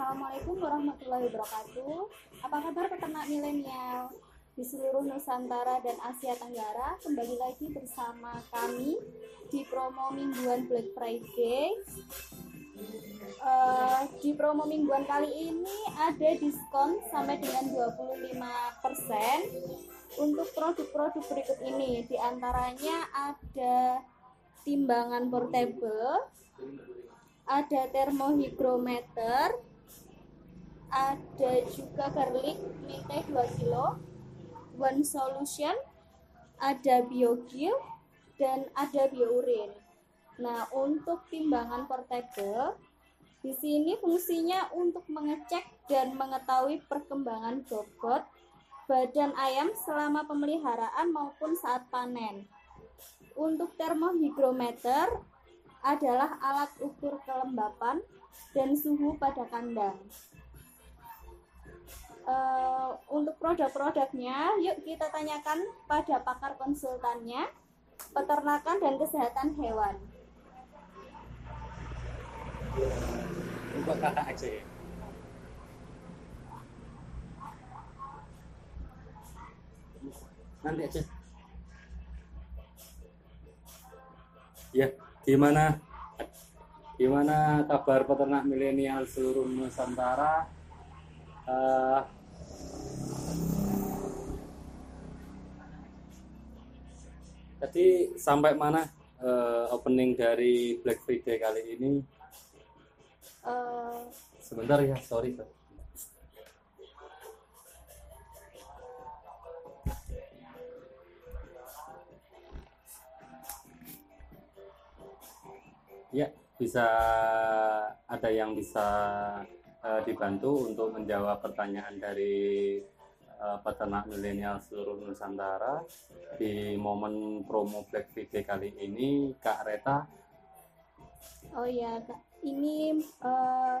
Assalamualaikum warahmatullahi wabarakatuh. Apa kabar peternak milenial di seluruh Nusantara dan Asia Tenggara? Kembali lagi bersama kami di promo mingguan Black Friday. Uh, di promo mingguan kali ini ada diskon sampai dengan 25% untuk produk-produk berikut ini. Di antaranya ada timbangan portable, ada termohigrometer, ada juga garlic mite 2 kilo, one solution, ada biogil, dan ada biourin. Nah, untuk timbangan portable, di sini fungsinya untuk mengecek dan mengetahui perkembangan bobot badan ayam selama pemeliharaan maupun saat panen. Untuk termohigrometer adalah alat ukur kelembapan dan suhu pada kandang. Uh, untuk produk-produknya, yuk kita tanyakan pada pakar konsultannya, peternakan dan kesehatan hewan. Nanti aja. Ya, gimana gimana kabar peternak milenial seluruh Nusantara uh, tadi sampai mana uh, opening dari Black Friday kali ini? Uh, sebentar ya sorry Ya, bisa ada yang bisa uh, dibantu untuk menjawab pertanyaan dari uh, peternak milenial seluruh Nusantara di momen promo Black Friday kali ini, Kak Reta. Oh iya, Kak. Ini uh,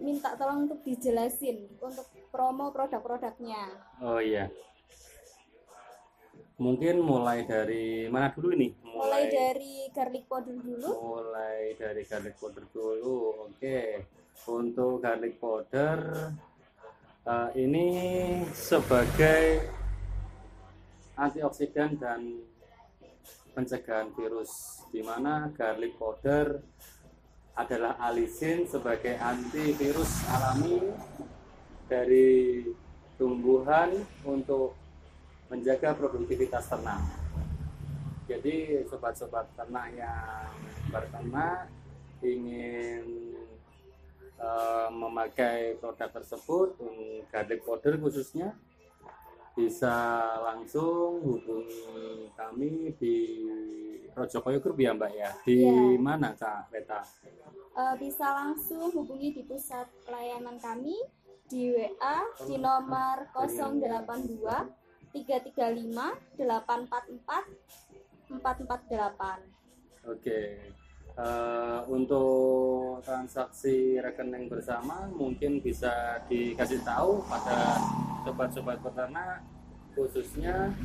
minta tolong untuk dijelasin untuk promo produk-produknya. Oh iya mungkin mulai dari mana dulu ini mulai, mulai dari garlic powder dulu mulai dari garlic powder dulu oke untuk garlic powder uh, ini sebagai antioksidan dan pencegahan virus di mana garlic powder adalah alisin sebagai antivirus alami dari tumbuhan untuk menjaga produktivitas ternak. Jadi sobat-sobat ternak yang berternak ingin memakai produk tersebut, garlic powder khususnya, bisa langsung hubungi kami di Rojokoyo Group ya Mbak ya. Di ya. mana Kak Reta? Uh, bisa langsung hubungi di pusat pelayanan kami di WA di nomor 082 335 844 448. Oke. Uh, untuk transaksi rekening bersama mungkin bisa dikasih tahu pada sobat-sobat peternak khususnya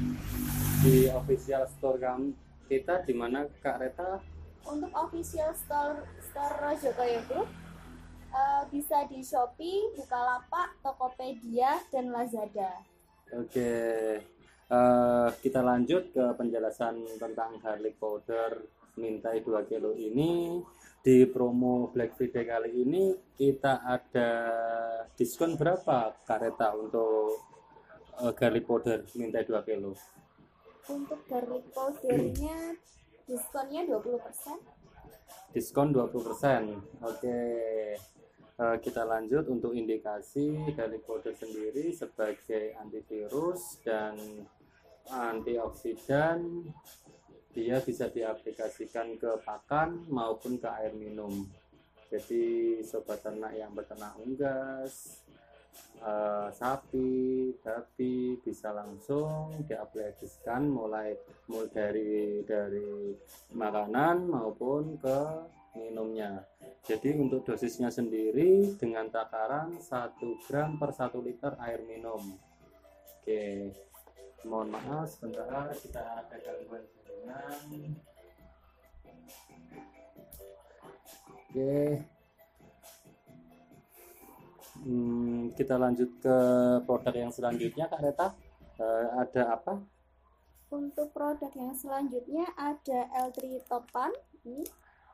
di official store kami kita di mana Kak Reta? Untuk official store store Jokowi Group uh, bisa di Shopee, Bukalapak, Tokopedia, dan Lazada. Oke, uh, kita lanjut ke penjelasan tentang garlic powder mintai 2 kilo ini. Di promo Black Friday kali ini kita ada diskon berapa Kareta untuk uh, garlic powder mintai 2 kilo? Untuk garlic powdernya diskonnya 20%. Diskon 20%. Oke. Eh, kita lanjut untuk indikasi dari kode sendiri sebagai antivirus dan antioksidan dia bisa diaplikasikan ke pakan maupun ke air minum jadi sobat ternak yang beternak unggas uh, sapi, babi bisa langsung diaplikasikan mulai mulai dari dari makanan maupun ke minumnya. Jadi untuk dosisnya sendiri dengan takaran 1 gram per 1 liter air minum. Oke, mohon maaf sebentar kita ada gangguan jaringan. Oke. Hmm, kita lanjut ke produk yang selanjutnya Kak Reta. Eh, ada apa? Untuk produk yang selanjutnya ada L3 Topan. Ini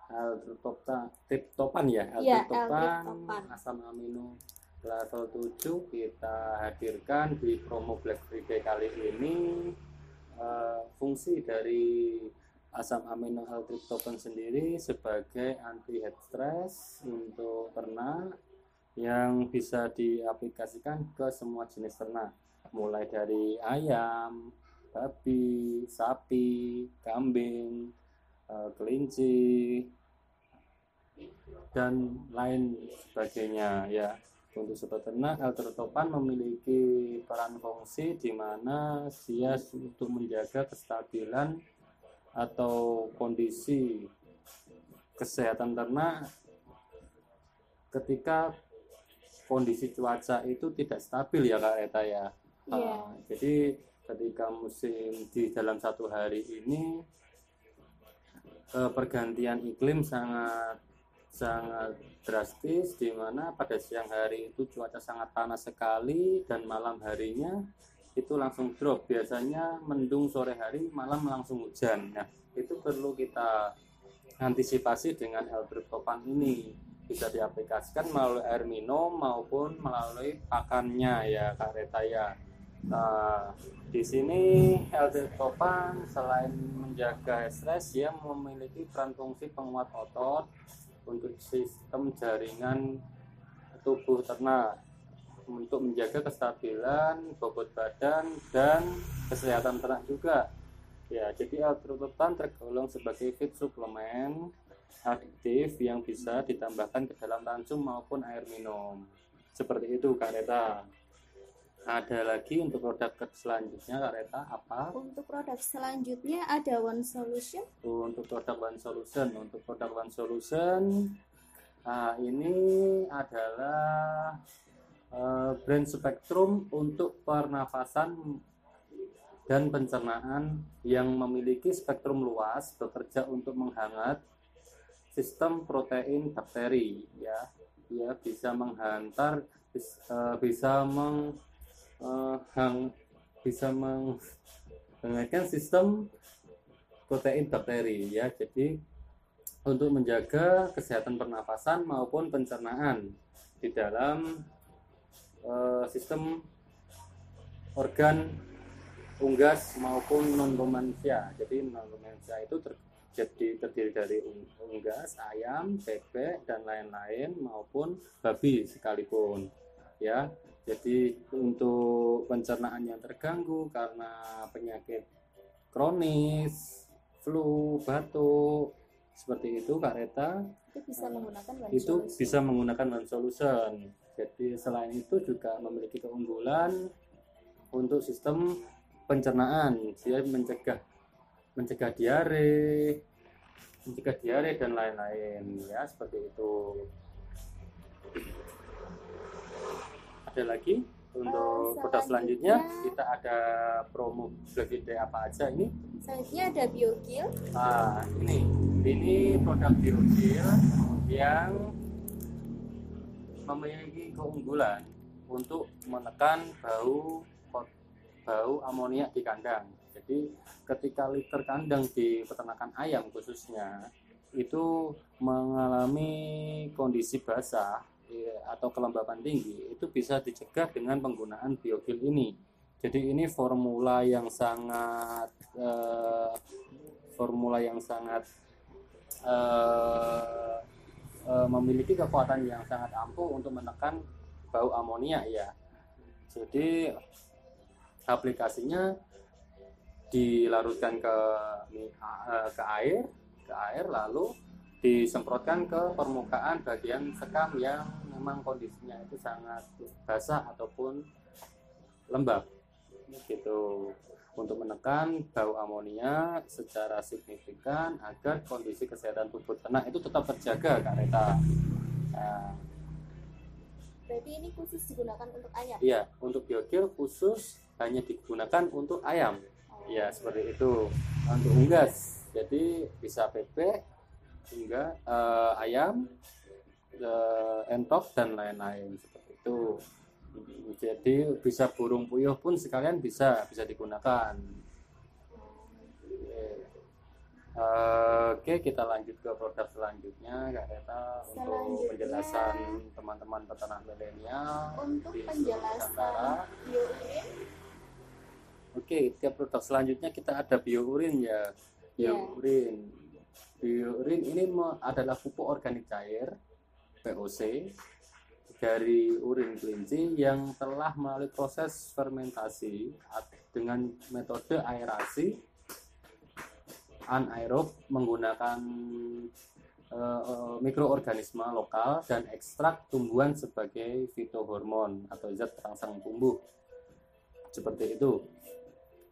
L-triptopan triptopan ya Iya, L-triptopan L-triptopan. asam amino level 7 kita hadirkan di promo Black Friday kali ini Eh, fungsi dari asam amino L-triptopan sendiri sebagai anti head stress untuk ternak yang bisa diaplikasikan ke semua jenis ternak. Mulai dari ayam, babi, sapi, kambing, eh, kelinci, dan lain sebagainya ya untuk sobat ternak L-tritopan memiliki peran fungsi di mana dia untuk menjaga kestabilan atau kondisi kesehatan ternak ketika kondisi cuaca itu tidak stabil ya Kak Eta ya Iya. Ah, jadi ketika musim di dalam satu hari ini eh, pergantian iklim sangat sangat drastis di mana pada siang hari itu cuaca sangat panas sekali dan malam harinya itu langsung drop. Biasanya mendung sore hari malam langsung hujan. Nah itu perlu kita antisipasi dengan L-triptopan ini. Bisa diaplikasikan melalui air minum maupun melalui pakannya ya Kak Reta ya. Nah, di sini L-triptopan selain menjaga stres, dia memiliki peran fungsi penguat otot untuk sistem jaringan tubuh ternak untuk menjaga kestabilan bobot badan dan kesehatan ternak juga. Ya, jadi L-triptopan tergolong sebagai feed suplemen aktif yang bisa ditambahkan ke dalam ransum maupun air minum. Seperti itu Kak Reta. Ada lagi untuk produk selanjutnya Kak Reta apa? Untuk produk selanjutnya ada One Solution. Untuk produk One Solution, untuk produk One Solution ah, ini adalah eh, brand spektrum untuk pernafasan dan pencernaan yang memiliki spektrum luas bekerja untuk menghangat sistem protein bakteri ya ya bisa menghantar bis- eh, bisa meng eh, hang bisa menghangatkan sistem protein bakteri ya. Jadi untuk menjaga kesehatan pernafasan maupun pencernaan di dalam eh, sistem organ unggas maupun non manusia jadi non manusia itu ter- jadi terdiri dari ung- unggas ayam bebek dan lain-lain maupun babi sekalipun ya jadi untuk pencernaan yang terganggu karena penyakit kronis flu batuk seperti itu Kak Reta Itu bisa menggunakan One itu Solution. bisa menggunakan one solution. Jadi selain itu juga memiliki keunggulan untuk sistem pencernaan, dia mencegah mencegah diare, mencegah diare dan lain-lain ya seperti itu. Ada lagi untuk produk selanjutnya selanjutnya- kita ada promo Black Friday apa aja ini? Selanjutnya ada BioGill. Ah, ini ini produk biokil yang memiliki keunggulan untuk menekan bau bau amoniak di kandang. Jadi ketika liter kandang di peternakan ayam khususnya itu mengalami kondisi basah atau kelembapan tinggi itu bisa dicegah dengan penggunaan biokil ini. Jadi ini formula yang sangat eh, formula yang sangat eh, eh, memiliki kekuatan yang sangat ampuh untuk menekan bau amonia ya. Jadi aplikasinya dilarutkan ke eh, ke air, ke air lalu disemprotkan ke permukaan bagian sekam yang memang kondisinya itu sangat basah ataupun lembab gitu untuk menekan bau amonia secara signifikan agar kondisi kesehatan tubuh ternak itu tetap terjaga Kak Reta. Nah, Berarti ini khusus digunakan untuk ayam. iya, untuk biokil khusus hanya digunakan untuk ayam. Oh. Ya, seperti itu. Untuk unggas, jadi bisa bebek, hingga eh, ayam, eh, entok dan lain-lain seperti itu. jadi bisa burung puyuh pun sekalian bisa bisa digunakan Oke, kita lanjut ke produk selanjutnya, Kak Reta, untuk penjelasan teman-teman peternak milenial. Untuk penjelasan biourin. Oke, tiap produk selanjutnya kita ada biourin ya. Iya. Biourin. Biourin ini adalah pupuk organik cair (POC) dari urin kelinci yang telah melalui proses fermentasi dengan metode aerasi anaerob menggunakan eh, mikroorganisme lokal dan ekstrak tumbuhan sebagai fitohormon atau zat perangsang tumbuh. Seperti itu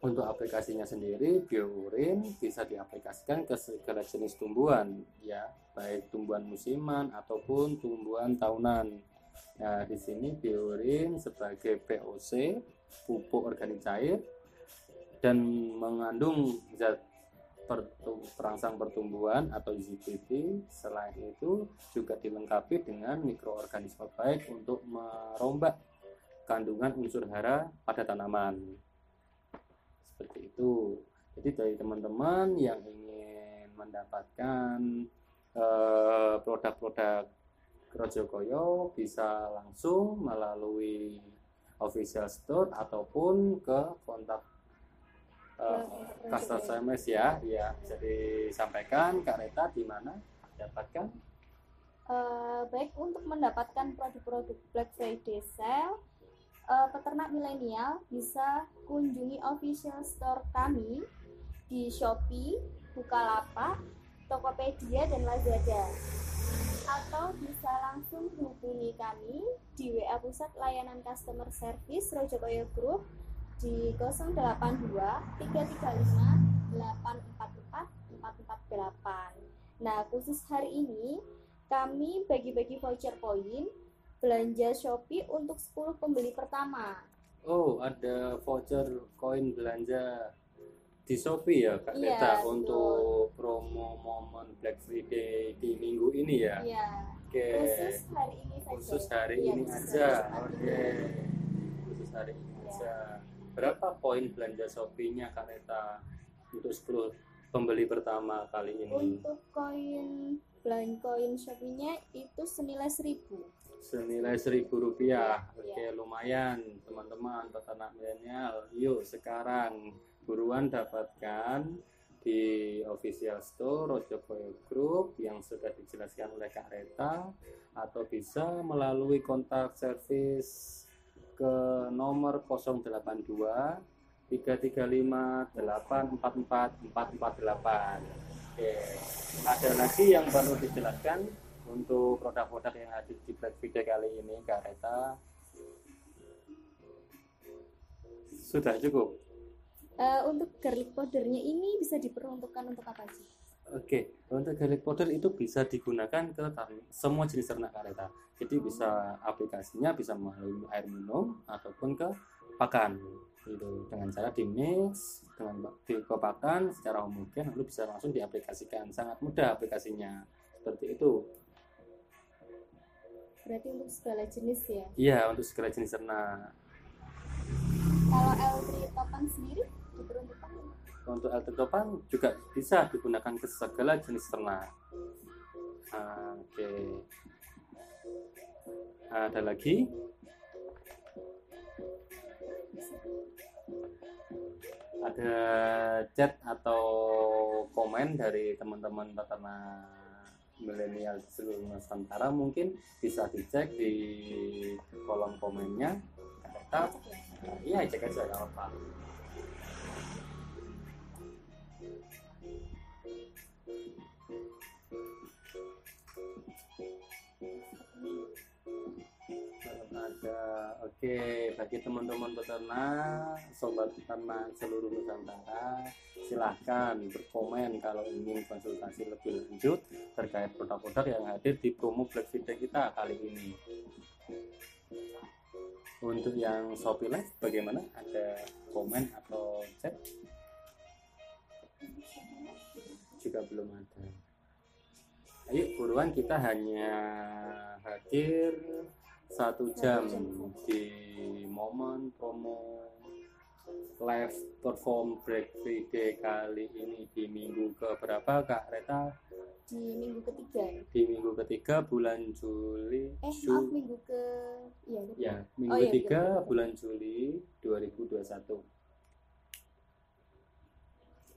untuk aplikasinya sendiri biourin bisa diaplikasikan ke segala jenis tumbuhan ya baik tumbuhan musiman ataupun tumbuhan tahunan nah di sini biourin sebagai POC pupuk organik cair dan mengandung zat perangsang pertumbuhan atau ZPP. Selain itu juga dilengkapi dengan mikroorganisme baik untuk merombak kandungan unsur hara pada tanaman. Seperti itu. Jadi dari teman-teman yang ingin mendapatkan eh, produk-produk Rojokoyo bisa langsung melalui official store ataupun ke kontak uh, customer service ya. Ya bisa disampaikan Kak Reta di mana dapatkan? Eh, baik untuk mendapatkan produk-produk Black Friday sale, eh, peternak milenial bisa kunjungi official store kami di Shopee, Bukalapak, Tokopedia, dan Lazada. Atau bisa langsung hubungi kami di WA Pusat Layanan Customer Service Rojokoyo Group di 082 335 844 448. Nah, khusus hari ini kami bagi-bagi voucher poin belanja Shopee untuk 10 pembeli pertama. oh ada voucher koin belanja di Shopee ya Kak Iya, Reta betul. untuk promo momen Black Friday di minggu ini ya Iya, oke khusus hari ini saja. khusus hari Iya, ini aja oke ini. khusus hari ini Iya. aja berapa poin belanja Shopee-nya Kak Reta untuk 10 pembeli pertama kali ini Untuk koin belanja koin Shopee-nya itu senilai 1000. Senilai seribu rupiah. Iya, oke lumayan teman-teman peternak milenial. Yuk sekarang buruan dapatkan di official store Rojokoyo Group yang sudah dijelaskan oleh Kak Reta atau bisa melalui kontak service ke nomor 082 335 844 448 Oke, ada lagi yang perlu dijelaskan untuk produk-produk yang hadir di Black Friday kali ini, Kak Reta? Sudah cukup. Eh, untuk garlic powdernya ini bisa diperuntukkan untuk apa sih? Oke, untuk garlic powder itu bisa digunakan ke semua jenis ternak Kak Reta. Jadi bisa aplikasinya bisa melalui air minum ataupun ke pakan. Gitu. Dengan cara di mix dengan di ke pakan secara homogen lalu bisa langsung diaplikasikan. Sangat mudah aplikasinya. Seperti itu. Berarti untuk segala jenis ya. Iya, untuk segala jenis ternak. Kalau L3 topan sendiri diperuntukkan untuk alter topan juga bisa digunakan ke segala jenis ternak. Ah, Oke. Ada lagi? Ada chat atau komen dari teman-teman peternak milenial seluruh Nusantara mungkin bisa dicek di kolom komennya. Kata, iya cek aja nggak Oke, bagi teman-teman peternak, sobat peternak seluruh Nusantara, silahkan berkomen kalau ingin konsultasi lebih lanjut terkait produk-produk yang hadir di promo Black Friday kita kali ini. Untuk yang Shopee Live, bagaimana? Ada komen atau chat? Juga belum ada. Ayo buruan kita hanya hadir satu jam di momen promo live perform Black Friday kali ini di minggu ke berapa Kak Reta? di minggu ketiga ya? Di minggu ketiga bulan Juli. eh Ju- maaf minggu ke iya lupa. Ya, minggu Oh, iya, ketiga betul, betul. bulan Juli 2021.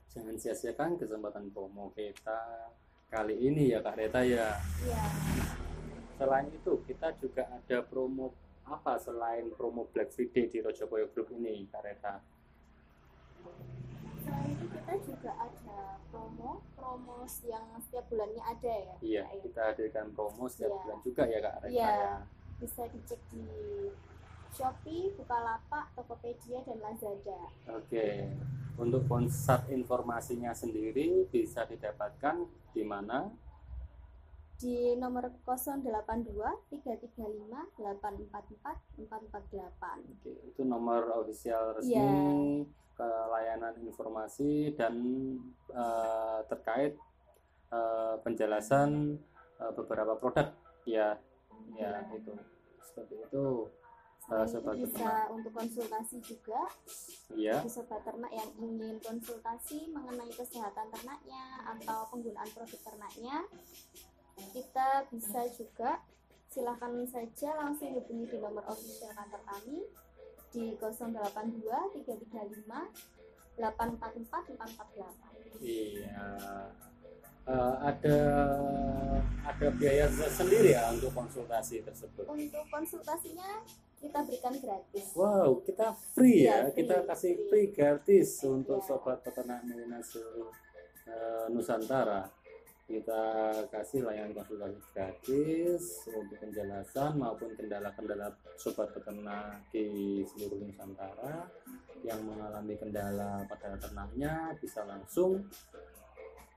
Jangan sia-siakan kesempatan promo kita kali ini ya Kak Reta ya. iya Selain itu kita juga ada promo apa selain promo Black Friday di Rojokoyo Group ini Kak Reta? selain itu kita juga ada promo promo yang setiap bulannya ada ya Iya, Kak, ya? kita hadirkan promo setiap Iya. bulan juga ya Kak Reta Iya. ya. bisa dicek di Shopee, Bukalapak, Tokopedia, dan Lazada. Oke. Untuk pusat informasinya sendiri bisa didapatkan di mana? Di nomor 082 335 844 448. Oke, itu nomor ofisial resmi Iya. ke layanan informasi dan eh, terkait eh, penjelasan eh, beberapa produk ya ya Iya. itu seperti itu Eh, sobat bisa untuk konsultasi juga ya di sobat ternak yang ingin konsultasi mengenai kesehatan ternaknya atau penggunaan produk ternaknya kita bisa juga silahkan saja langsung hubungi di nomor official kantor kami di 082 335 844 448 iya Eh, ada ada biaya sendiri ya untuk konsultasi tersebut untuk konsultasinya kita berikan gratis Wow, kita free ya, Iya, free, kita kasih free. free gratis untuk Iya. sobat peternak milenial eh, Nusantara. Kita kasih layanan konsultasi gratis untuk penjelasan maupun kendala-kendala sobat peternak di seluruh Nusantara yang mengalami kendala pada ternaknya bisa langsung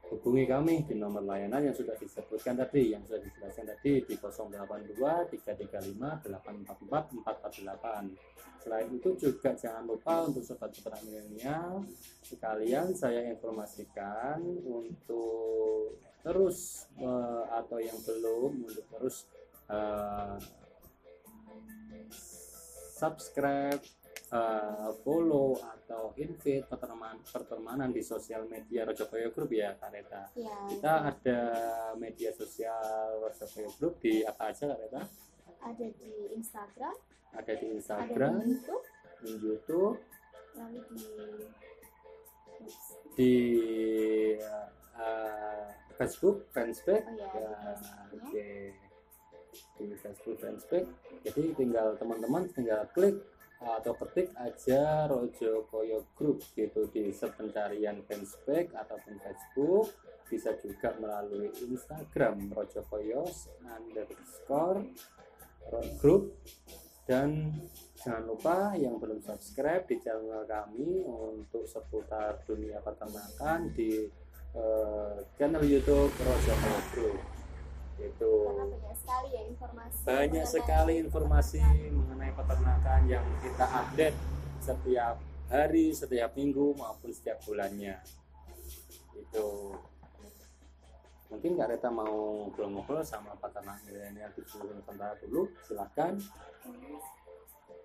hubungi kami di nomor layanan yang sudah disebutkan tadi yang sudah dijelaskan tadi di 082 335 844 448 selain itu juga jangan lupa untuk sobat peternak milenial sekalian saya informasikan untuk terus atau yang belum untuk terus eh, subscribe eh, follow atau invite pertemanan pertemanan di sosial media Rojokoyo Group ya Kak Reta ya kita ada media sosial Rojokoyo Group di apa aja Kak Reta ada di Instagram. Ada di ada Instagram. di YouTube. Di YouTube. Lalu di di Facebook fanspage oh ya, ya Facebooknya. oke. Di Facebook fanspage jadi tinggal teman-teman tinggal klik atau ketik aja Rojo Koyo Group gitu di search pencarian fanspage ataupun Facebook. Bisa juga melalui Instagram Rojo Koyo underscore ro- group. Dan jangan lupa yang belum subscribe di channel kami untuk seputar dunia peternakan di eh, channel YouTube Koyo Group itu banyak sekali ya informasi banyak mengenai sekali informasi peternakan. mengenai peternakan yang kita update setiap hari, setiap minggu maupun setiap bulannya. Itu mungkin Kak Reta mau ngobrol-ngobrol sama peternak milenial di seluruh Nusantara dulu, silahkan.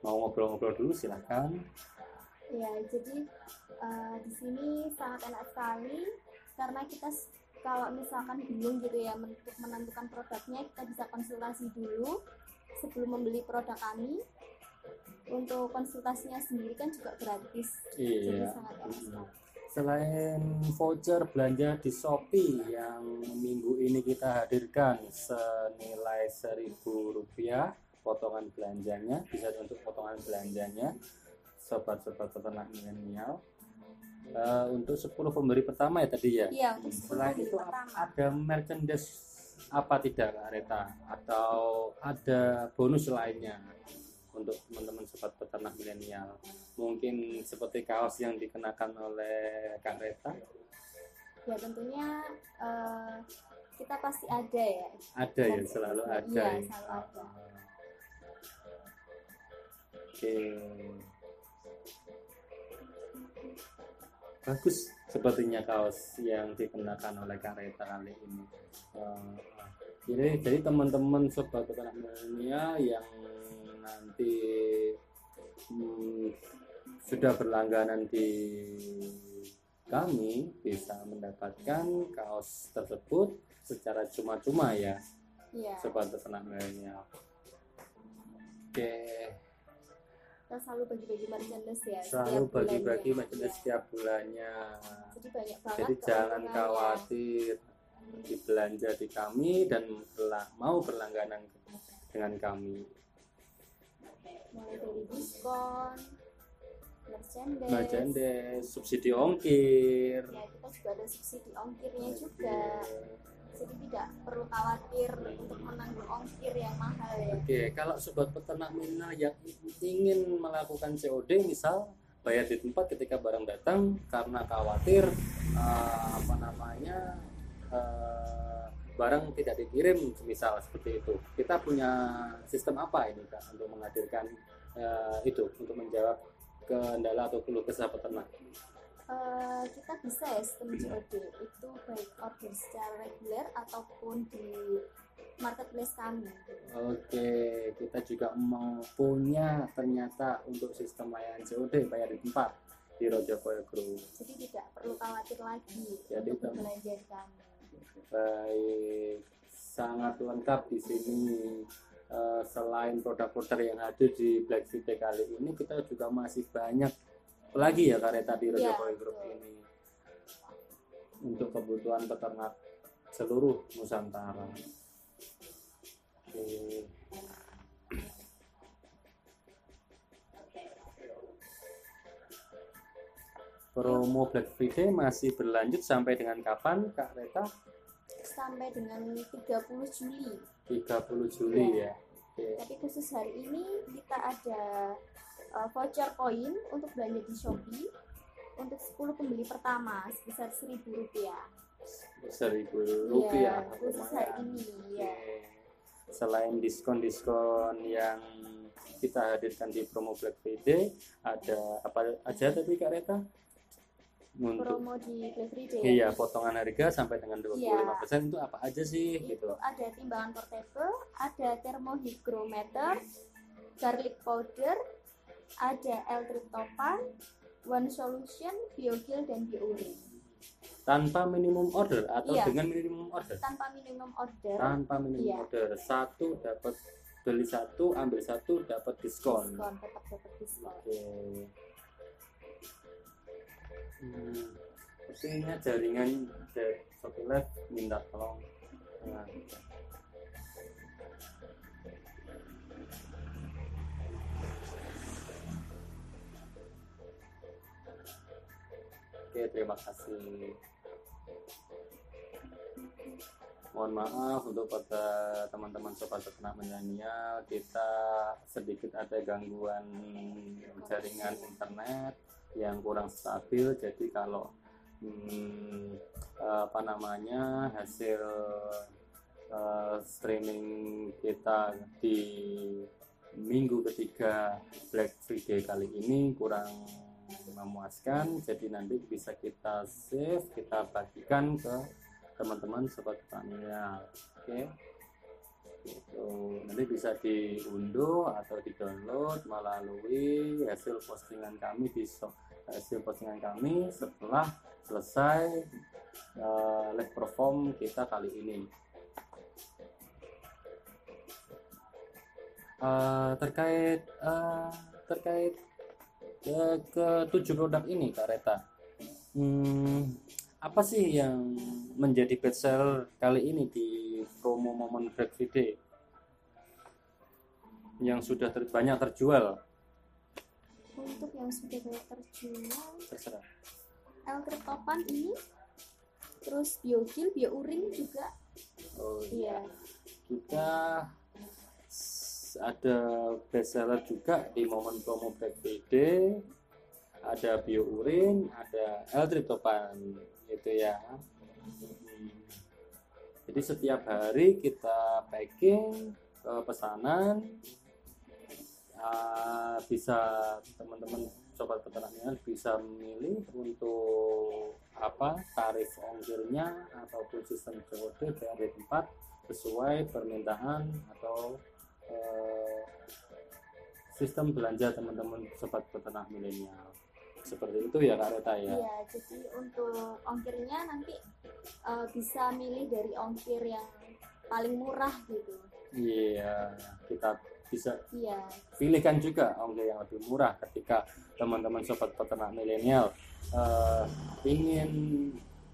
Mau ngobrol-ngobrol dulu, silahkan. Ya, jadi eh, di sini sangat enak sekali karena kita kalau misalkan bingung gitu ya untuk menentukan produknya kita bisa konsultasi dulu sebelum membeli produk kami. Untuk konsultasinya sendiri kan juga gratis, jadi Iya. sangat enak sekali. Selain voucher belanja di Shopee yang minggu ini kita hadirkan senilai seribu rupiah potongan belanjanya bisa untuk potongan belanjanya sobat-sobat peternak milenial Eh, untuk 10 pemberi pertama ya tadi ya Iya, untuk 10 selain pemberi itu pertama. ada merchandise apa tidak Reta atau ada bonus lainnya untuk teman-teman sobat peternak milenial mungkin seperti kaos yang dikenakan oleh Kak Reta Ya tentunya eh, kita pasti ada ya. ada ya selalu ada Iya, ya. selalu ada. oke bagus sepertinya kaos yang dikenakan oleh Kak Reta kali ini. Eh, jadi jadi teman-teman sobat peternak milenial yang nanti hmm, sudah berlangganan di kami bisa mendapatkan kaos tersebut secara cuma-cuma ya Iya. sobat peternak milenial. Oke Kita selalu bagi-bagi merchandise ya. selalu setiap bagi-bagi bulannya. merchandise Iya. setiap bulannya Jadi banyak banget. jadi jangan khawatir dibelanja di kami dan berla- mau berlangganan dengan kami Mulai dari diskon, merchandise. merchandise subsidi ongkir Ya kita juga ada subsidi ongkirnya juga. Jadi tidak perlu khawatir untuk menanggung ongkir yang mahal ya. Oke, kalau sobat peternak mina yang ingin melakukan COD misal bayar di tempat ketika barang datang karena khawatir eh, apa namanya eh, barang tidak dikirim misal seperti itu. Kita punya sistem apa ini Kak untuk menghadirkan eh, itu untuk menjawab kendala atau keluh kesah peternak? Eh, kita bisa ya sistem COD itu baik order secara reguler ataupun di marketplace kami. Oke, kita juga mau punya ternyata untuk sistem layanan COD bayar di tempat di Rojokoyo Group. Jadi tidak perlu khawatir lagi Jadi untuk belanja di kami. Baik, sangat lengkap di sini. Eh, selain produk-produk yang hadir di Black Friday kali ini, kita juga masih banyak lagi ya kareta di Iya, Rojokoyo Group ini untuk kebutuhan peternak seluruh Nusantara. Oke. Promo Black Friday masih berlanjut sampai dengan kapan Kak Reta? Sampai dengan 30 Juli. 30 Juli Iya. ya. Oke. Tapi khusus hari ini kita ada uh, voucher koin untuk belanja di Shopee untuk 10 pembeli pertama sebesar 1000 rupiah. Seribu Iya, rupiah. khusus hari ini ya. Selain diskon-diskon yang kita hadirkan di promo Black Friday, ada apa aja tadi Kak Reta? Untuk Promo di Black Friday. iya potongan harga sampai dengan 25% itu apa aja sih Itu gitu. ada timbangan portable, ada thermohygrometer, garlic powder, ada L-tryptophan, One Solution, Biogil dan Biourine. Tanpa minimum order atau Iya. dengan minimum order? Tanpa minimum order, Tanpa minimum Iya. order. Satu dapat beli satu, ambil satu dapat diskon. diskon tetap dapat diskon. Oke. Hmm, sepertinya jaringan dari Shopee minta tolong. Nah, Oke, terima kasih. Mohon maaf untuk pada teman-teman sobat peternak milenial, kita sedikit ada gangguan jaringan internet yang kurang stabil. Jadi kalau hmm, apa namanya hasil eh, streaming kita di minggu ketiga Black Friday kali ini kurang memuaskan. Jadi nanti bisa kita save kita bagikan ke teman-teman sobat pertanian oke. Gitu. nanti bisa diunduh atau di download melalui hasil postingan kami di hasil postingan kami setelah selesai eh, live perform kita kali ini. Eh, terkait eh, terkait ke, ke tujuh produk ini Kak Reta. Hmm, apa sih yang menjadi best seller kali ini di promo momen Black Friday? Yang sudah ter- banyak terjual? Untuk yang sudah banyak terjual, terserah. L-tryptophan ini, terus Biogil, Biourine juga, oh iya. kita s- ada best seller juga di momen promo Black Friday ada biourin ada L-tryptophan itu ya Hmm. jadi setiap hari kita packing ke pesanan Ah, bisa teman-teman sobat peternaknya bisa memilih untuk apa tarif ongkirnya ataupun sistem COD dari tempat sesuai permintaan atau sistem belanja teman-teman sobat peternak milenial seperti itu ya Kak Reta ya Iya, jadi untuk ongkirnya nanti eh, bisa milih dari ongkir yang paling murah gitu. iya kita bisa Iya, pilihkan juga ongkir yang lebih murah ketika teman-teman sobat peternak milenial eh, ingin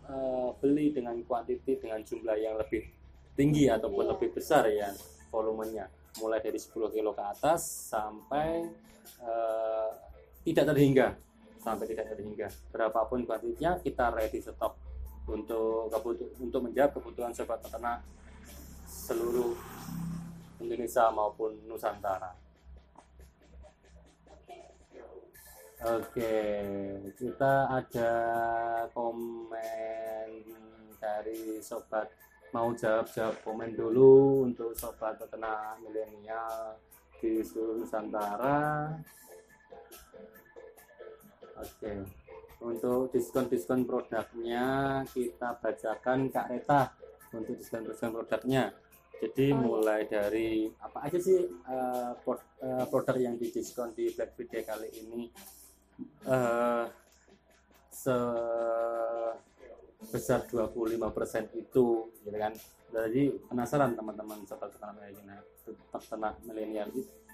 eh, beli dengan kuantiti dengan jumlah yang lebih tinggi ataupun Iya. lebih besar ya volumenya mulai dari 10 kilo ke atas sampai eh, tidak terhingga sampai tidak terhingga berapapun kuantitinya kita ready stok untuk kebutu- untuk menjawab kebutuhan sobat peternak seluruh Indonesia maupun Nusantara. Oke, kita ada komen dari sobat mau jawab-jawab komen dulu untuk sobat peternak milenial di seluruh Nusantara. Oke, untuk diskon-diskon produknya kita bacakan Kak Reta untuk diskon-diskon produknya. Jadi Oh, iya. mulai dari apa aja sih eh, pro- eh, produk yang didiskon di Black Friday kali ini eh sebesar 25% itu gitu kan. Jadi penasaran teman-teman sobat peternak milenial peternak milenial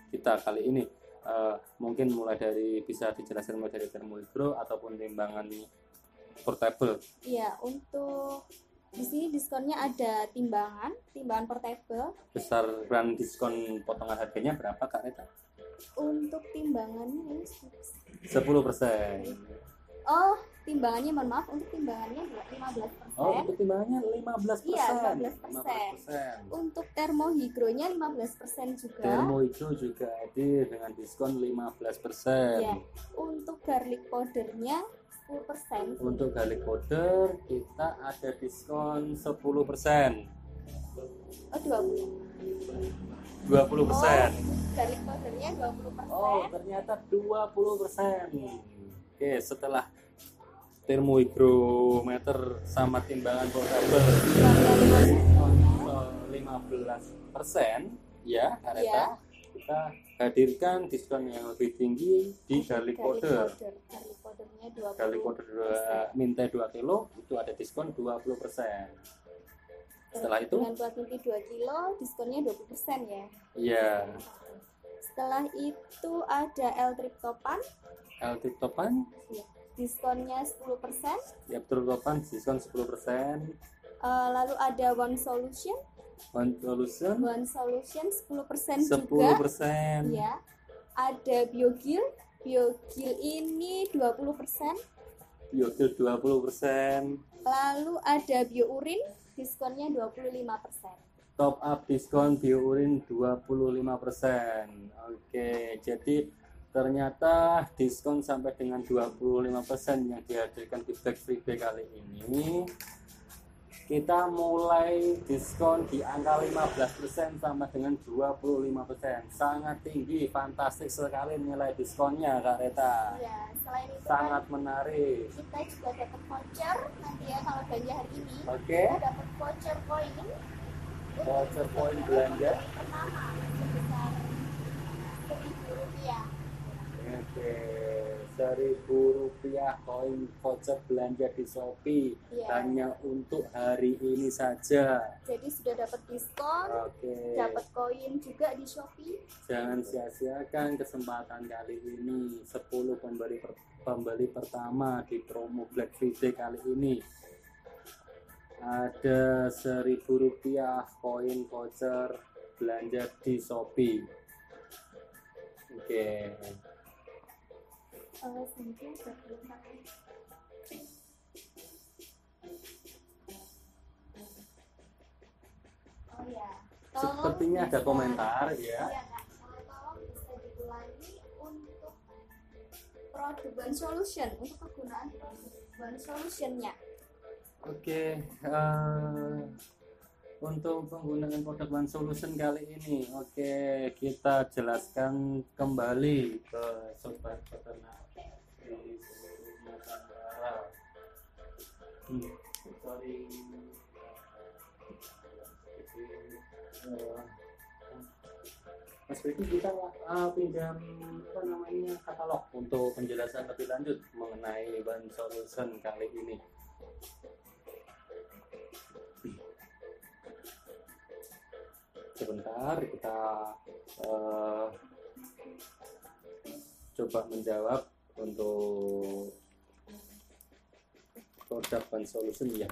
kita kali ini Eh, mungkin mulai dari bisa dijelaskan mulai dari termomikro ataupun timbangan portable iya untuk di sini diskonnya ada timbangan, timbangan portable. besaran diskon potongan harganya berapa kak Reta? Untuk timbangannya ini 10 persen. Oh, timbangannya mohon maaf untuk timbangannya 15%. Oh untuk timbangannya 15 Iya, persen. 15%. Untuk termohigronya 15% juga. Termo hijau juga hadir dengan diskon 15 persen. Iya. Untuk garlic powdernya 10%. Untuk garlic powder kita ada diskon 10 persen. Oh, 20. 20 persen. Garlic powdernya 20%. Oh, ternyata 20 persen. Oke, setelah termohigrometer sama timbangan portable diskon 15 persen, ya, Kareta. Iya. Kita hadirkan diskon yang lebih tinggi di garlic powder. Garlic powdernya 20. Garlic powder dua- minta 2 kilo itu ada diskon 20 persen. Setelah itu, Dengan kuantiti 2 kilo, diskonnya 20% ya. ya, Setelah itu ada L-tryptophan, LT topan, diskonnya 10%. ya topan diskon 10 persen. Eh, lalu ada One Solution, One solution One Solution 10% 10 juga. persen. Ya. Ada Biogil, Biogil ini 20%. Biogil 20 persen. Lalu ada Biourin, diskonnya 25%. Top up diskon biourin 25 persen. Oke, jadi ternyata diskon sampai dengan 25 persen yang dihadirkan di Black Friday kali ini. Kita mulai diskon di angka 15% sama dengan 25% sangat tinggi fantastis sekali nilai diskonnya Kak Reta. Ya, selain itu sangat menarik. kan kita juga dapat voucher nanti ya kalau belanja hari ini. oke. Kita dapat voucher koin voucher poin belanja. Pertama sebesar seribu rupiah. Oke, seribu rupiah koin voucher belanja di Shopee Iya. hanya untuk hari ini saja. Jadi sudah dapat diskon, Oke, dapat koin juga di Shopee. jangan sia-siakan kesempatan kali ini. 10 pembeli per- pembeli pertama di promo Black Friday kali ini ada seribu rupiah koin voucher belanja di Shopee. Oke. Eh, selanjutnya ada belum pakai. Oh ya. Tolong Sepertinya ada komentar ya. Kak. Eh, Tolong bisa diulangi untuk produk One Solution untuk produk One Solutionnya. Oke, eh, untuk penggunaan produk One Solution kali ini, oke kita jelaskan kembali ke sobat peternak Mas kita uh, pinjam apa namanya katalog untuk penjelasan lebih lanjut mengenai one solution kali ini. Sebentar kita uh, coba menjawab untuk produk one solution ya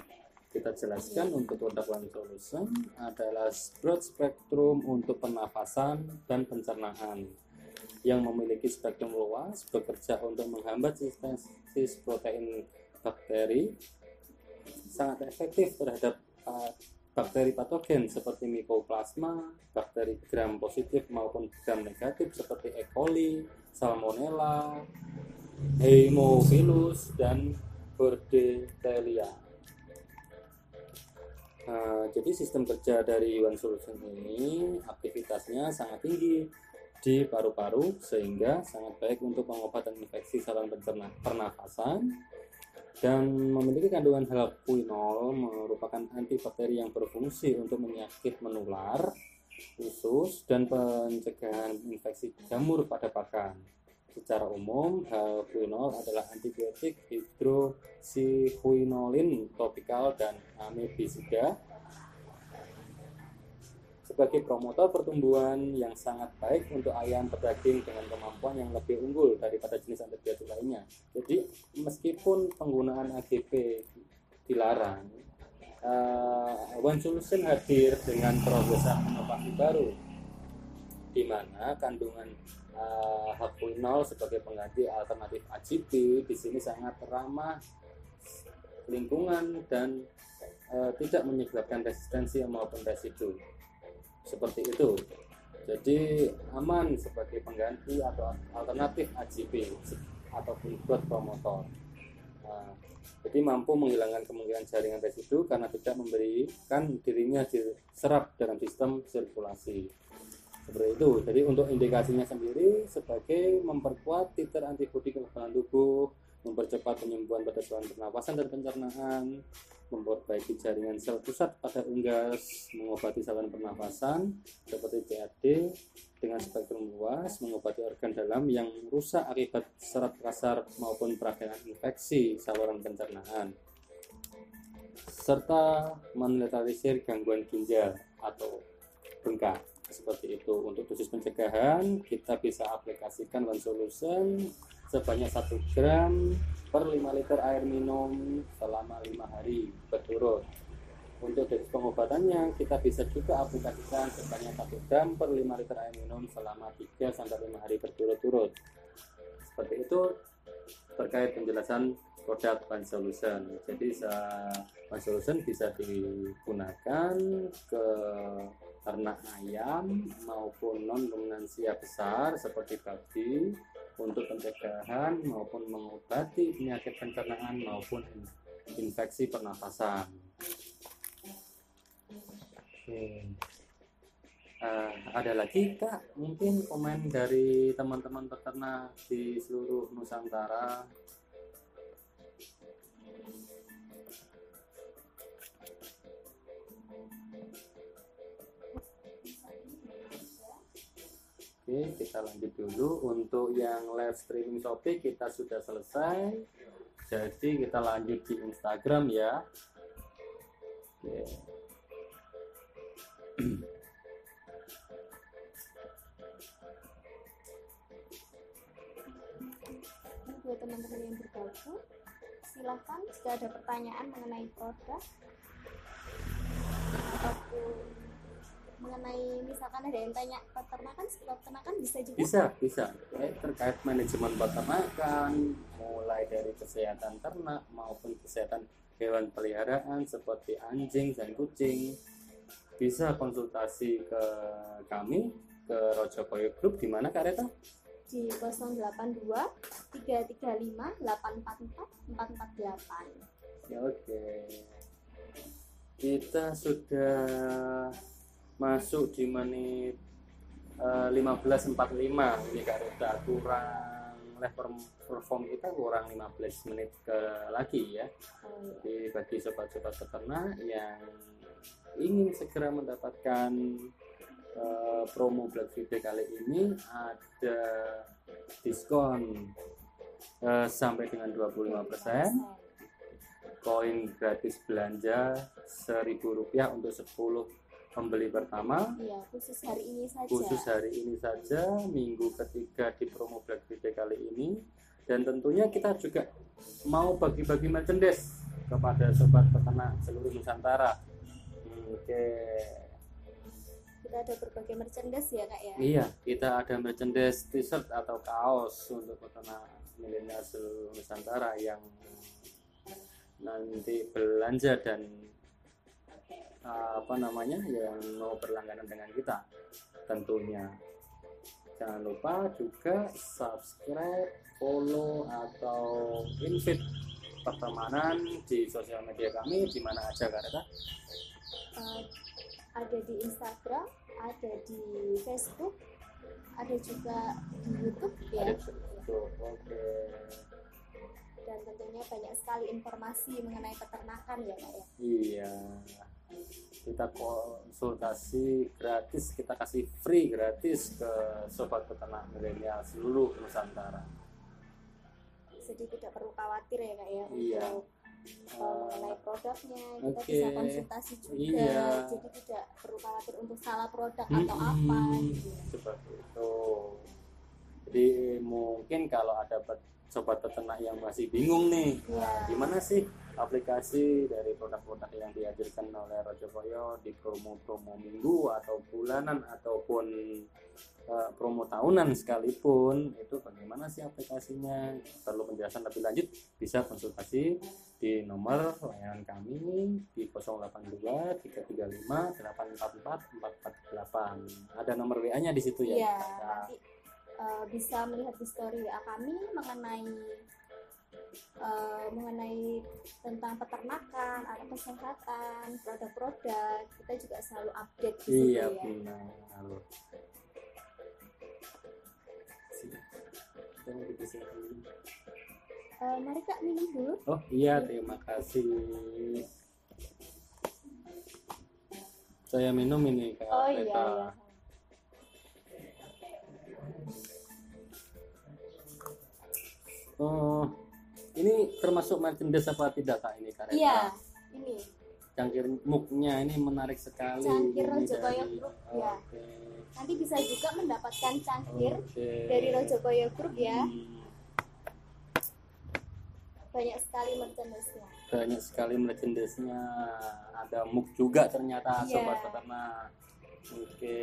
kita jelaskan untuk produk one solution adalah broad spectrum untuk pernafasan dan pencernaan yang memiliki spektrum luas bekerja untuk menghambat sintesis protein bakteri sangat efektif terhadap uh, bakteri patogen seperti mycoplasma, bakteri gram positif maupun gram negatif seperti E. coli, Salmonella, Haemophilus dan Bordetella. Nah, jadi sistem kerja dari One Solution ini aktivitasnya sangat tinggi di paru-paru sehingga sangat baik untuk pengobatan infeksi saluran pernafasan dan memiliki kandungan haloquinol merupakan antibakteri yang berfungsi untuk penyakit menular, usus, dan pencegahan infeksi jamur pada pakan. Secara umum, haloquinol adalah antibiotik hidroksiquinolin topikal dan amebisida sebagai promotor pertumbuhan yang sangat baik untuk ayam berdaging dengan kemampuan yang lebih unggul daripada jenis antibiotik lainnya. Jadi meskipun penggunaan AGP dilarang, uh, One hadir dengan terobosan inovasi baru di mana kandungan uh, Hapuinol sebagai pengganti alternatif AGP di sini sangat ramah lingkungan dan uh, tidak menyebabkan resistensi maupun residu. Seperti itu. Jadi aman sebagai pengganti atau alternatif AGP ataupun buat promotor. Nah, jadi mampu menghilangkan kemungkinan jaringan residu karena tidak memberikan dirinya diserap dalam sistem sirkulasi seperti itu. Jadi untuk indikasinya sendiri sebagai memperkuat titer antibodi kekebalan tubuh mempercepat penyembuhan pada saluran pernapasan dan pencernaan memperbaiki jaringan sel pusat pada unggas, mengobati saluran pernafasan seperti CAD dengan spektrum luas, mengobati organ dalam yang rusak akibat serat kasar maupun peradangan infeksi saluran pencernaan, serta menetralisir gangguan ginjal atau bengkak seperti itu untuk dosis pencegahan kita bisa aplikasikan one solution sebanyak 1 gram per 5 liter air minum selama lima hari berturut. Untuk dosis pengobatannya, kita bisa juga aplikasikan sebanyak 1 gram per 5 liter air minum selama 3 sampai 5 hari berturut-turut. Seperti itu terkait penjelasan produk One Solution. Jadi One Solution bisa digunakan ke ternak ayam maupun non ruminansia besar seperti babi untuk pencegahan maupun mengobati penyakit pencernaan maupun infeksi pernafasan. Oke. Uh, ada lagi kak mungkin komen dari teman-teman peternak di seluruh Nusantara Oke, kita lanjut dulu. Untuk yang live streaming Shopee kita sudah selesai. Jadi kita lanjut di Instagram ya. Oke. buat teman-teman yang bergabung silahkan jika ada pertanyaan mengenai produk mengenai misalkan ada yang tanya peternakan peternakan bisa juga. Bisa bisa. Eh, terkait manajemen peternakan mulai dari kesehatan ternak maupun kesehatan hewan peliharaan seperti anjing dan kucing. Bisa konsultasi ke kami ke Rojokoyo Group. Di mana Kak Reta? di 082 335 844 448 ya oke. Kita sudah masuk di menit uh, eh, 15.45 ini Rita kurang level perform kita kurang 15 menit ke lagi ya. Jadi bagi sobat-sobat peternak yang ingin segera mendapatkan uh, promo Black Friday kali ini ada diskon uh, sampai dengan 25% koin gratis belanja seribu rupiah untuk 10 pembeli pertama Iya, khusus hari ini saja. khusus hari ini saja minggu ketiga di promo Black Friday kali ini dan tentunya kita juga mau bagi-bagi merchandise kepada sobat peternak seluruh Nusantara oke Kita ada berbagai merchandise ya, Kak ya. iya kita ada merchandise t-shirt atau kaos untuk peternak milenial seluruh Nusantara yang nanti belanja dan apa namanya yang mau berlangganan dengan kita tentunya jangan lupa juga subscribe follow atau invite pertemanan di sosial media kami di mana aja Kareta Uh, ada di Instagram, ada di Facebook, ada juga di YouTube ya. ada oke Dan tentunya banyak sekali informasi mengenai peternakan ya, Kak ya. iya kita konsultasi gratis kita kasih free gratis ke sobat peternak milenial seluruh Nusantara Jadi tidak perlu khawatir ya, Kak ya. Iya. Untuk uh, mengenai produknya kita Oke. bisa konsultasi juga. Iya. Jadi tidak perlu khawatir untuk salah produk Mm-mm. atau apa. gitu. seperti itu jadi mungkin kalau ada pet- sobat peternak yang masih bingung nih. Iya. gimana sih aplikasi dari produk-produk yang dihadirkan oleh Rojo Koyo di promo-promo minggu atau bulanan ataupun eh, promo tahunan sekalipun? Itu bagaimana sih aplikasinya? Perlu penjelasan lebih lanjut bisa konsultasi di nomor layanan kami di 082 335 844 448 ada nomor WA nya di situ ya? Nanti uh, bisa melihat di story WA kami mengenai uh, mengenai tentang peternakan atau kesehatan, produk-produk. Kita juga selalu update di situ iya ya. benar dipisah dulu. Uh, mari Kak minum dulu. Oh iya, terima kasih. Saya minum ini Kak Oh iya iya. Oh, ini termasuk merchandise apa tidak Kak ini Kak Reta? Iya, ini Cangkir muknya ini menarik sekali. Cangkir Rojo Group, ya. Oke. nanti bisa juga mendapatkan cangkir Oke. dari Rojo Koyo Group ya. Hmm, Banyak sekali merchandise-nya. banyak sekali merchandise-nya. Ada muk juga ternyata Iya. sobat peternak. Oke.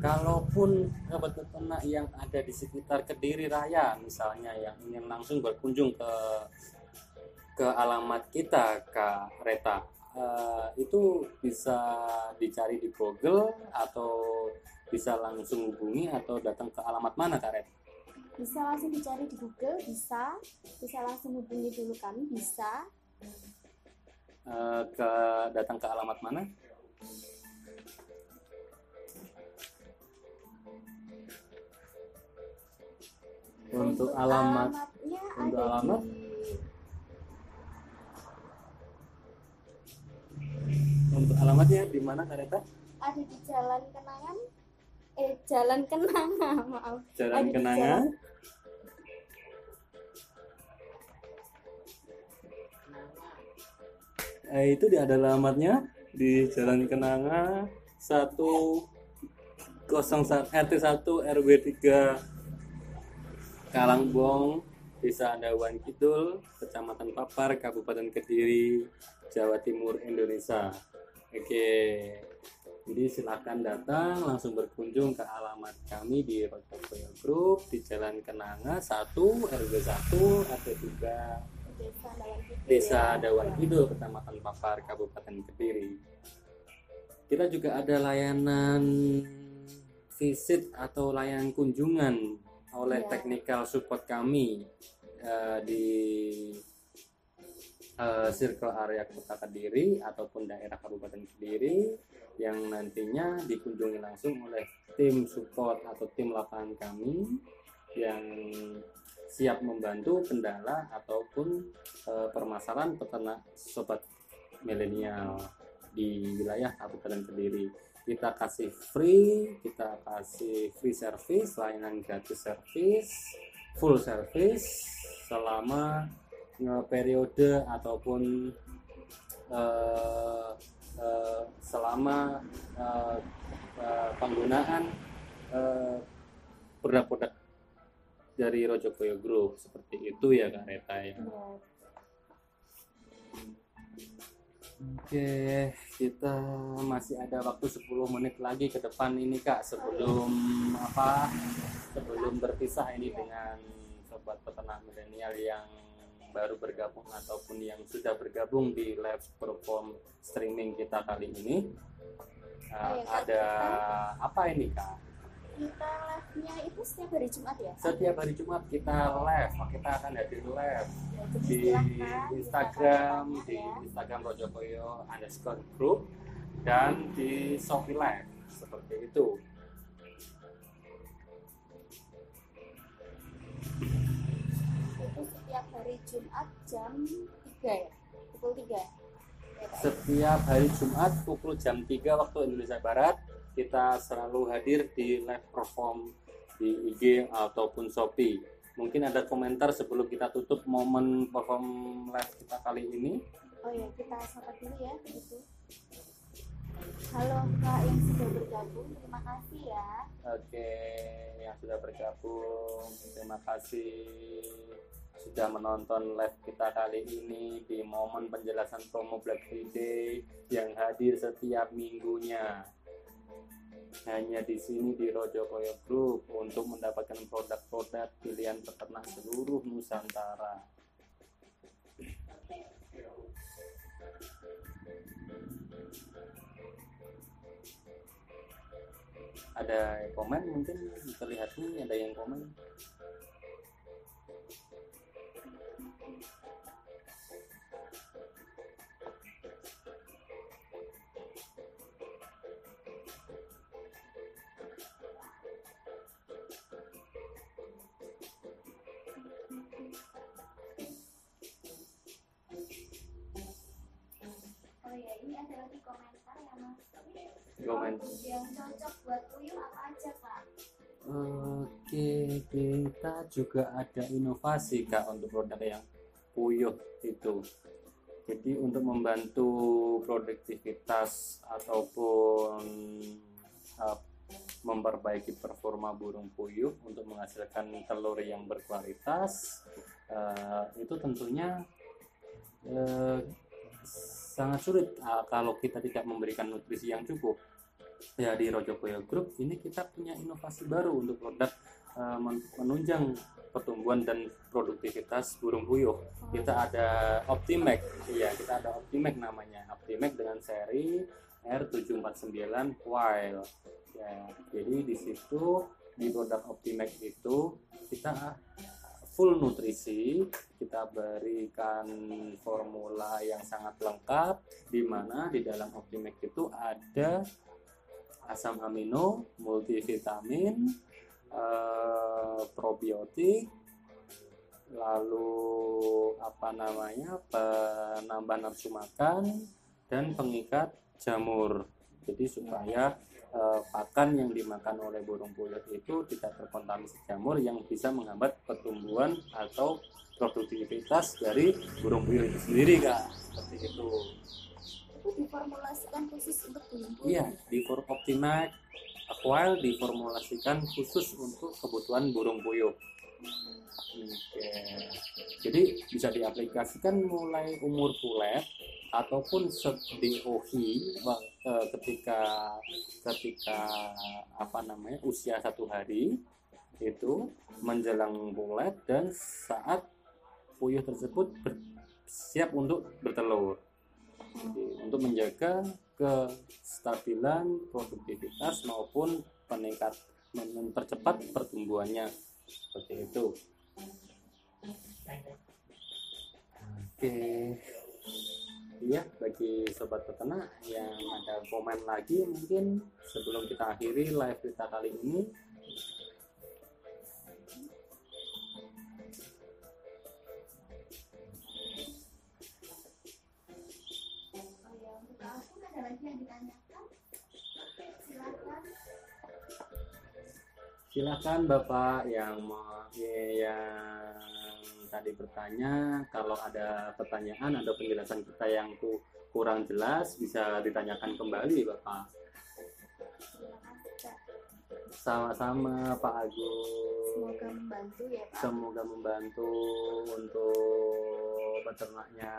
Kalaupun sobat peternak yang ada di sekitar Kediri Raya misalnya yang ingin langsung berkunjung ke ke alamat kita Kak Reta eh, itu bisa dicari di Google atau bisa langsung hubungi atau datang ke alamat mana Kak Reta? Bisa langsung dicari di Google, bisa. Bisa langsung hubungi dulu kami, bisa. Eh, ke datang ke alamat mana? Untuk alamat alamatnya untuk alamat? di untuk alamatnya di mana Kak Reta? ada di Jalan Kenangan eh Jalan Kenanga maaf Jalan Ada di Kenanga. Jalan- Eh, itu di ada alamatnya di Jalan Kenanga 101 RT 1 RW 3 Kalangbong Desa Andawan Kidul Kecamatan Papar Kabupaten Kediri Jawa Timur Indonesia Oke jadi silakan datang langsung berkunjung ke alamat kami di Rojokoyo Group di Jalan Kenanga 1 RW 1 RT 3 Desa. Dawan Kidul, Kecamatan Papar, Kabupaten Kediri. Kita juga ada layanan visit atau layanan kunjungan oleh Iya. technical support kami eh, di eh, circle area Kota Kediri ataupun daerah Kabupaten Kediri yang nantinya dikunjungi langsung oleh tim support atau tim lapangan kami yang siap membantu kendala ataupun eh, permasalahan peternak sobat milenial. di wilayah Kabupaten Kediri. Kita kasih free, kita kasih free service, layanan gratis service, full service selama periode ataupun eh, eh, selama eh, eh, penggunaan produk-produk dari Rojokoyo Group seperti itu ya Kak Reta ya. Oke, kita masih ada waktu 10 menit lagi ke depan ini Kak sebelum apa? Sebelum berpisah ini dengan sobat peternak milenial yang baru bergabung ataupun yang sudah bergabung di live perform streaming kita kali ini. Uh, ada apa ini Kak? Kita live-nya itu setiap hari Jumat ya? Setiap hari Jumat kita live, kita akan hadir live Ya, di Instagram bisa di ya. Instagram Rojokoyo underscore group dan di Shopee Live seperti itu. Itu setiap hari Jumat jam 3 ya? Pukul 3 ya? Setiap hari Jumat pukul jam 3 waktu Indonesia Barat kita selalu hadir di live perform di IG ataupun Shopee. Mungkin ada komentar sebelum kita tutup momen perform live kita kali ini. Oh ya, kita sapa dulu ya begitu. Halo Kak yang sudah bergabung, terima kasih ya. Oke, yang sudah bergabung, terima kasih sudah menonton live kita kali ini di momen penjelasan promo Black Friday yang hadir setiap minggunya. Hanya di sini di Rojokoyo Group untuk mendapatkan produk-produk pilihan peternak seluruh Nusantara. Ada komen mungkin terlihat nih ada yang komen. Komen. Yang cocok buat uyuh apa aja Kak? Oke, kita juga ada inovasi Kak untuk produk yang puyuh itu. Jadi untuk membantu produktivitas ataupun uh, memperbaiki performa burung puyuh untuk menghasilkan telur yang berkualitas, uh, itu tentunya uh, sangat sulit uh, kalau kita tidak memberikan nutrisi yang cukup ya di Rojokoyo Group ini kita punya inovasi baru untuk produk eh, men- menunjang pertumbuhan dan produktivitas burung puyuh. Kita ada Optimac, iya kita ada Optimac namanya. Optimac dengan seri R749 Wild. Ya, jadi di situ di produk Optimac itu kita full nutrisi, kita berikan formula yang sangat lengkap di mana di dalam Optimac itu ada asam amino, multivitamin, eh, probiotik, lalu apa namanya penambah nafsu makan dan pengikat jamur. Jadi supaya eh, pakan yang dimakan oleh burung puyuh itu tidak terkontaminasi jamur yang bisa menghambat pertumbuhan atau produktivitas dari burung puyuh itu sendiri kak seperti itu. Diformulasikan khusus untuk puyuh. Iya, di For Optimac Aquile diformulasikan khusus untuk kebutuhan burung puyuh. Oke. Jadi bisa diaplikasikan mulai umur pulet ataupun wa- eh, ketika ketika apa namanya usia satu hari itu menjelang pulet dan saat puyuh tersebut siap untuk bertelur. Untuk menjaga kestabilan produktivitas maupun peningkat mempercepat pertumbuhannya seperti itu. Oke, iya bagi sobat peternak yang ada komen lagi mungkin sebelum kita akhiri live kita kali ini. Silakan bapak yang mau yang tadi bertanya kalau ada pertanyaan atau penjelasan kita yang ku- kurang jelas bisa ditanyakan kembali bapak. Sama-sama Pak Agus. Semoga membantu ya, Pak. semoga membantu untuk peternaknya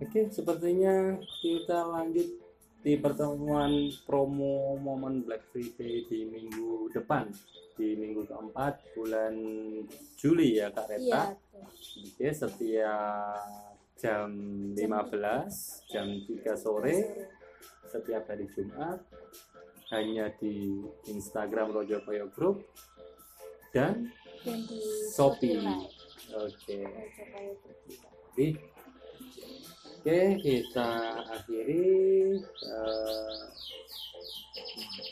Oke, sepertinya kita lanjut di pertemuan promo momen Black Friday di minggu depan di minggu keempat bulan Juli ya Kak Reta. Iya. Oke, setiap jam 15, jam 3 sore setiap hari Jumat hanya di Instagram Rojo Koyo Group dan Dan di Shopee. Oke. Juga. Jadi, oke kita akhiri eh,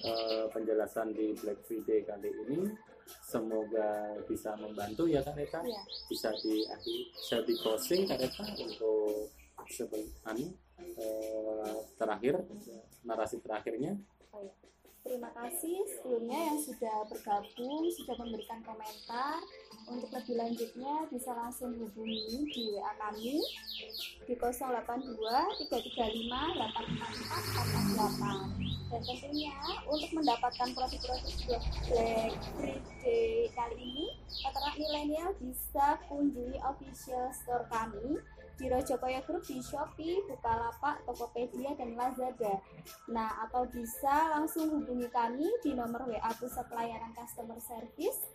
eh, penjelasan di Black Friday kali ini. Semoga bisa membantu ya Kak Reta. Iya. Bisa di bisa di closing Kak Reta untuk sebelum eh, terakhir narasi terakhirnya. Oh, iya. Terima kasih sebelumnya yang sudah bergabung, sudah memberikan komentar. Untuk lebih lanjutnya bisa langsung hubungi di WA kami di 082 335 844 Dan tentunya untuk mendapatkan produk-produk Black Friday kali ini, peternak milenial bisa kunjungi official store kami di Rojokoyo Group di Shopee, Bukalapak, Tokopedia, dan Lazada. Nah, atau bisa langsung hubungi kami di nomor WA Pusat Pelayanan Customer Service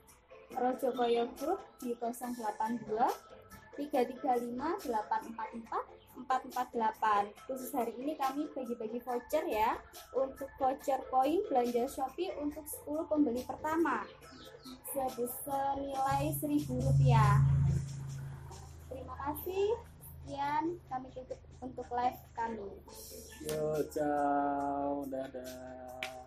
Rojokoyo Group di 082 335 844 448. Khusus hari ini kami bagi-bagi voucher ya untuk voucher koin belanja Shopee untuk 10 pembeli pertama sebesar nilai Rp1.000. Terima kasih. Sekian kami tutup untuk live kami. Yo, ciao, dadah.